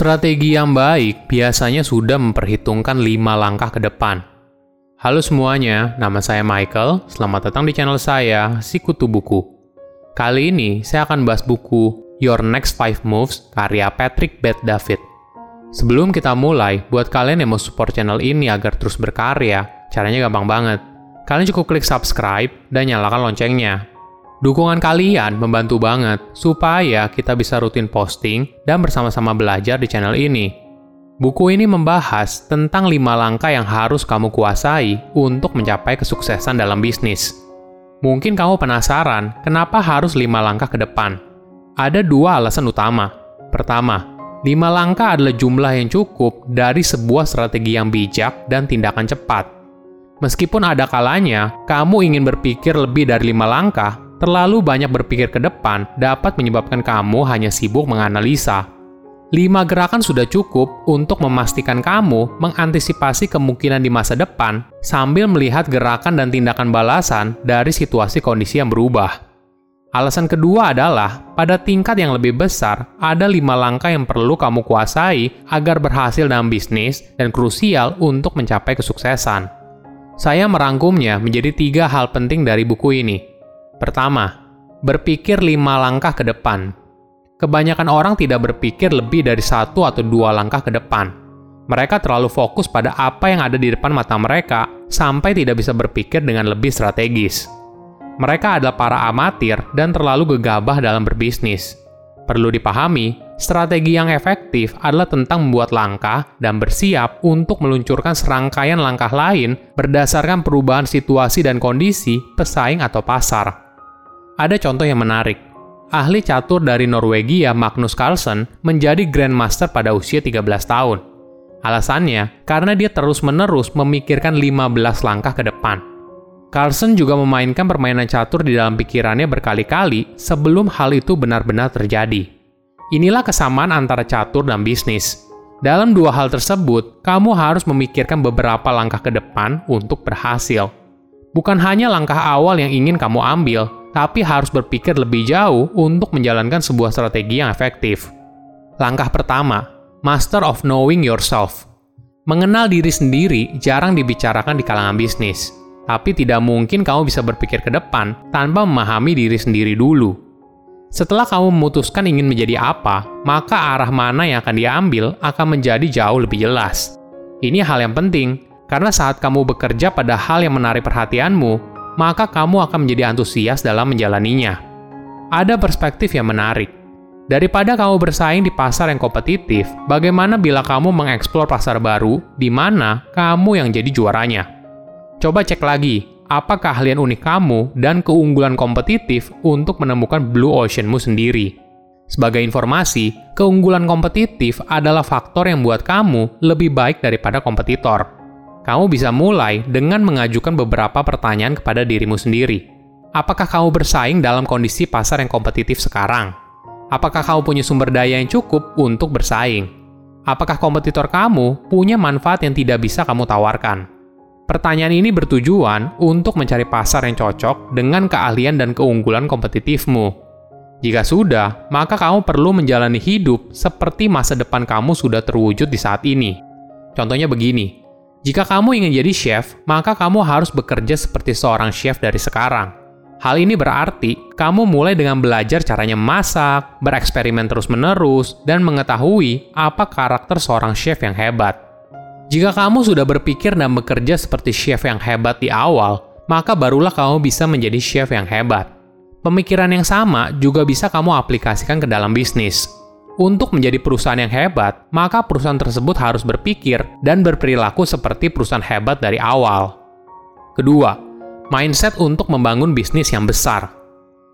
Strategi yang baik biasanya sudah memperhitungkan lima langkah ke depan. Halo semuanya, nama saya Michael. Selamat datang di channel saya, Sikutu Buku. Kali ini saya akan bahas buku Your Next Five Moves karya Patrick Bet David. Sebelum kita mulai, buat kalian yang mau support channel ini agar terus berkarya, caranya gampang banget. Kalian cukup klik subscribe dan nyalakan loncengnya Dukungan kalian membantu banget supaya kita bisa rutin posting dan bersama-sama belajar di channel ini. Buku ini membahas tentang lima langkah yang harus kamu kuasai untuk mencapai kesuksesan dalam bisnis. Mungkin kamu penasaran kenapa harus lima langkah ke depan. Ada dua alasan utama. Pertama, lima langkah adalah jumlah yang cukup dari sebuah strategi yang bijak dan tindakan cepat. Meskipun ada kalanya kamu ingin berpikir lebih dari lima langkah, Terlalu banyak berpikir ke depan dapat menyebabkan kamu hanya sibuk menganalisa. Lima gerakan sudah cukup untuk memastikan kamu mengantisipasi kemungkinan di masa depan sambil melihat gerakan dan tindakan balasan dari situasi kondisi yang berubah. Alasan kedua adalah, pada tingkat yang lebih besar, ada lima langkah yang perlu kamu kuasai agar berhasil dalam bisnis dan krusial untuk mencapai kesuksesan. Saya merangkumnya menjadi tiga hal penting dari buku ini. Pertama, berpikir lima langkah ke depan. Kebanyakan orang tidak berpikir lebih dari satu atau dua langkah ke depan. Mereka terlalu fokus pada apa yang ada di depan mata mereka sampai tidak bisa berpikir dengan lebih strategis. Mereka adalah para amatir dan terlalu gegabah dalam berbisnis. Perlu dipahami, strategi yang efektif adalah tentang membuat langkah dan bersiap untuk meluncurkan serangkaian langkah lain berdasarkan perubahan situasi dan kondisi pesaing atau pasar. Ada contoh yang menarik. Ahli catur dari Norwegia Magnus Carlsen menjadi Grandmaster pada usia 13 tahun. Alasannya, karena dia terus-menerus memikirkan 15 langkah ke depan. Carlsen juga memainkan permainan catur di dalam pikirannya berkali-kali sebelum hal itu benar-benar terjadi. Inilah kesamaan antara catur dan bisnis. Dalam dua hal tersebut, kamu harus memikirkan beberapa langkah ke depan untuk berhasil. Bukan hanya langkah awal yang ingin kamu ambil, tapi harus berpikir lebih jauh untuk menjalankan sebuah strategi yang efektif. Langkah pertama, master of knowing yourself. Mengenal diri sendiri jarang dibicarakan di kalangan bisnis, tapi tidak mungkin kamu bisa berpikir ke depan tanpa memahami diri sendiri dulu. Setelah kamu memutuskan ingin menjadi apa, maka arah mana yang akan diambil akan menjadi jauh lebih jelas. Ini hal yang penting, karena saat kamu bekerja pada hal yang menarik perhatianmu, maka kamu akan menjadi antusias dalam menjalaninya. Ada perspektif yang menarik. Daripada kamu bersaing di pasar yang kompetitif, bagaimana bila kamu mengeksplor pasar baru di mana kamu yang jadi juaranya? Coba cek lagi, apa keahlian unik kamu dan keunggulan kompetitif untuk menemukan blue oceanmu sendiri. Sebagai informasi, keunggulan kompetitif adalah faktor yang membuat kamu lebih baik daripada kompetitor. Kamu bisa mulai dengan mengajukan beberapa pertanyaan kepada dirimu sendiri. Apakah kamu bersaing dalam kondisi pasar yang kompetitif sekarang? Apakah kamu punya sumber daya yang cukup untuk bersaing? Apakah kompetitor kamu punya manfaat yang tidak bisa kamu tawarkan? Pertanyaan ini bertujuan untuk mencari pasar yang cocok dengan keahlian dan keunggulan kompetitifmu. Jika sudah, maka kamu perlu menjalani hidup seperti masa depan kamu sudah terwujud di saat ini. Contohnya begini: jika kamu ingin jadi chef, maka kamu harus bekerja seperti seorang chef dari sekarang. Hal ini berarti kamu mulai dengan belajar caranya masak, bereksperimen terus-menerus, dan mengetahui apa karakter seorang chef yang hebat. Jika kamu sudah berpikir dan bekerja seperti chef yang hebat di awal, maka barulah kamu bisa menjadi chef yang hebat. Pemikiran yang sama juga bisa kamu aplikasikan ke dalam bisnis. Untuk menjadi perusahaan yang hebat, maka perusahaan tersebut harus berpikir dan berperilaku seperti perusahaan hebat dari awal. Kedua, mindset untuk membangun bisnis yang besar.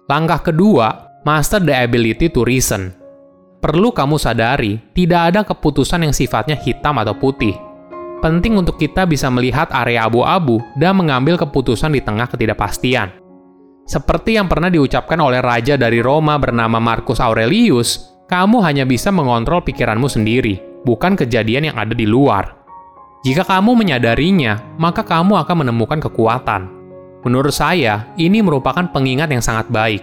Langkah kedua, master the ability to reason. Perlu kamu sadari, tidak ada keputusan yang sifatnya hitam atau putih. Penting untuk kita bisa melihat area abu-abu dan mengambil keputusan di tengah ketidakpastian. Seperti yang pernah diucapkan oleh raja dari Roma bernama Marcus Aurelius, kamu hanya bisa mengontrol pikiranmu sendiri, bukan kejadian yang ada di luar. Jika kamu menyadarinya, maka kamu akan menemukan kekuatan. Menurut saya, ini merupakan pengingat yang sangat baik.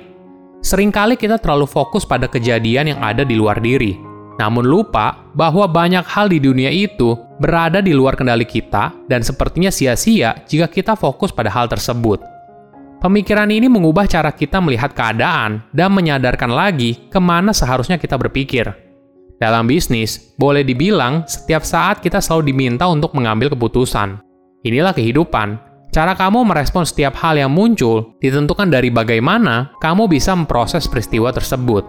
Seringkali kita terlalu fokus pada kejadian yang ada di luar diri, namun lupa bahwa banyak hal di dunia itu berada di luar kendali kita dan sepertinya sia-sia jika kita fokus pada hal tersebut. Pemikiran ini mengubah cara kita melihat keadaan dan menyadarkan lagi ke mana seharusnya kita berpikir. Dalam bisnis, boleh dibilang setiap saat kita selalu diminta untuk mengambil keputusan. Inilah kehidupan. Cara kamu merespon setiap hal yang muncul ditentukan dari bagaimana kamu bisa memproses peristiwa tersebut.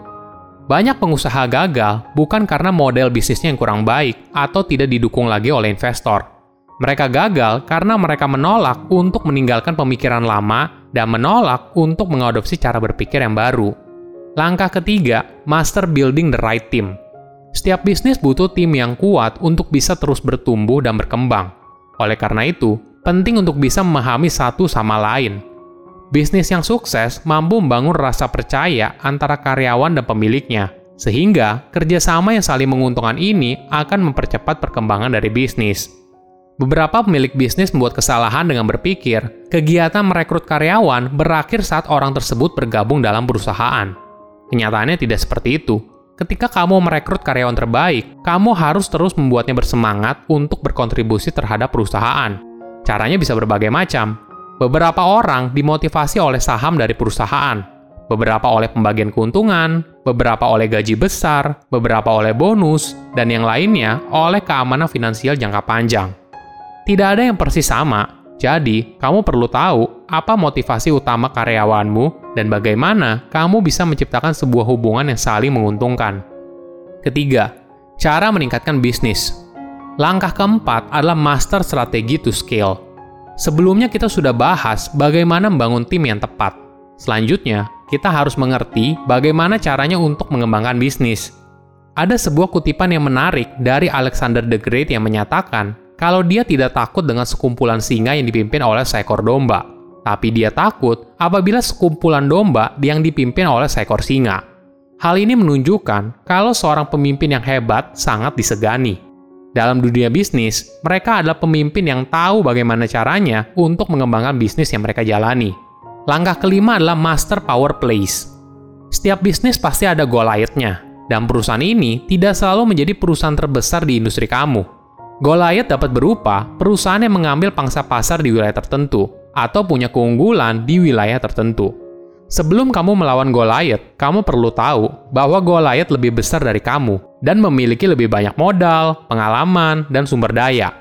Banyak pengusaha gagal bukan karena model bisnisnya yang kurang baik atau tidak didukung lagi oleh investor. Mereka gagal karena mereka menolak untuk meninggalkan pemikiran lama dan menolak untuk mengadopsi cara berpikir yang baru. Langkah ketiga, master building the right team. Setiap bisnis butuh tim yang kuat untuk bisa terus bertumbuh dan berkembang. Oleh karena itu, penting untuk bisa memahami satu sama lain. Bisnis yang sukses mampu membangun rasa percaya antara karyawan dan pemiliknya, sehingga kerjasama yang saling menguntungkan ini akan mempercepat perkembangan dari bisnis. Beberapa pemilik bisnis membuat kesalahan dengan berpikir kegiatan merekrut karyawan berakhir saat orang tersebut bergabung dalam perusahaan. Kenyataannya tidak seperti itu. Ketika kamu merekrut karyawan terbaik, kamu harus terus membuatnya bersemangat untuk berkontribusi terhadap perusahaan. Caranya bisa berbagai macam. Beberapa orang dimotivasi oleh saham dari perusahaan, beberapa oleh pembagian keuntungan, beberapa oleh gaji besar, beberapa oleh bonus, dan yang lainnya oleh keamanan finansial jangka panjang. Tidak ada yang persis sama, jadi, kamu perlu tahu apa motivasi utama karyawanmu dan bagaimana kamu bisa menciptakan sebuah hubungan yang saling menguntungkan. Ketiga, cara meningkatkan bisnis. Langkah keempat adalah master strategi to scale. Sebelumnya kita sudah bahas bagaimana membangun tim yang tepat. Selanjutnya, kita harus mengerti bagaimana caranya untuk mengembangkan bisnis. Ada sebuah kutipan yang menarik dari Alexander the Great yang menyatakan kalau dia tidak takut dengan sekumpulan singa yang dipimpin oleh seekor domba. Tapi dia takut apabila sekumpulan domba yang dipimpin oleh seekor singa. Hal ini menunjukkan kalau seorang pemimpin yang hebat sangat disegani. Dalam dunia bisnis, mereka adalah pemimpin yang tahu bagaimana caranya untuk mengembangkan bisnis yang mereka jalani. Langkah kelima adalah master power place. Setiap bisnis pasti ada Goliath-nya, dan perusahaan ini tidak selalu menjadi perusahaan terbesar di industri kamu Goliath dapat berupa perusahaan yang mengambil pangsa pasar di wilayah tertentu atau punya keunggulan di wilayah tertentu. Sebelum kamu melawan Goliath, kamu perlu tahu bahwa Goliath lebih besar dari kamu dan memiliki lebih banyak modal, pengalaman, dan sumber daya.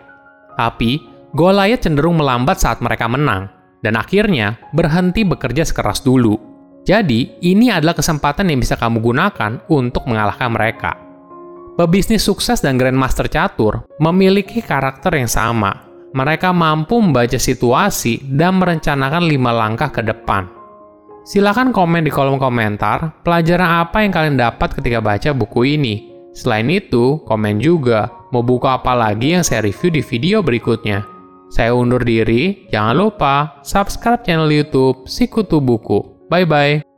Tapi, Goliath cenderung melambat saat mereka menang dan akhirnya berhenti bekerja sekeras dulu. Jadi, ini adalah kesempatan yang bisa kamu gunakan untuk mengalahkan mereka. Pebisnis sukses dan Grandmaster catur memiliki karakter yang sama. Mereka mampu membaca situasi dan merencanakan lima langkah ke depan. Silahkan komen di kolom komentar pelajaran apa yang kalian dapat ketika baca buku ini. Selain itu, komen juga mau buku apa lagi yang saya review di video berikutnya. Saya undur diri, jangan lupa subscribe channel YouTube Sikutu Buku. Bye bye.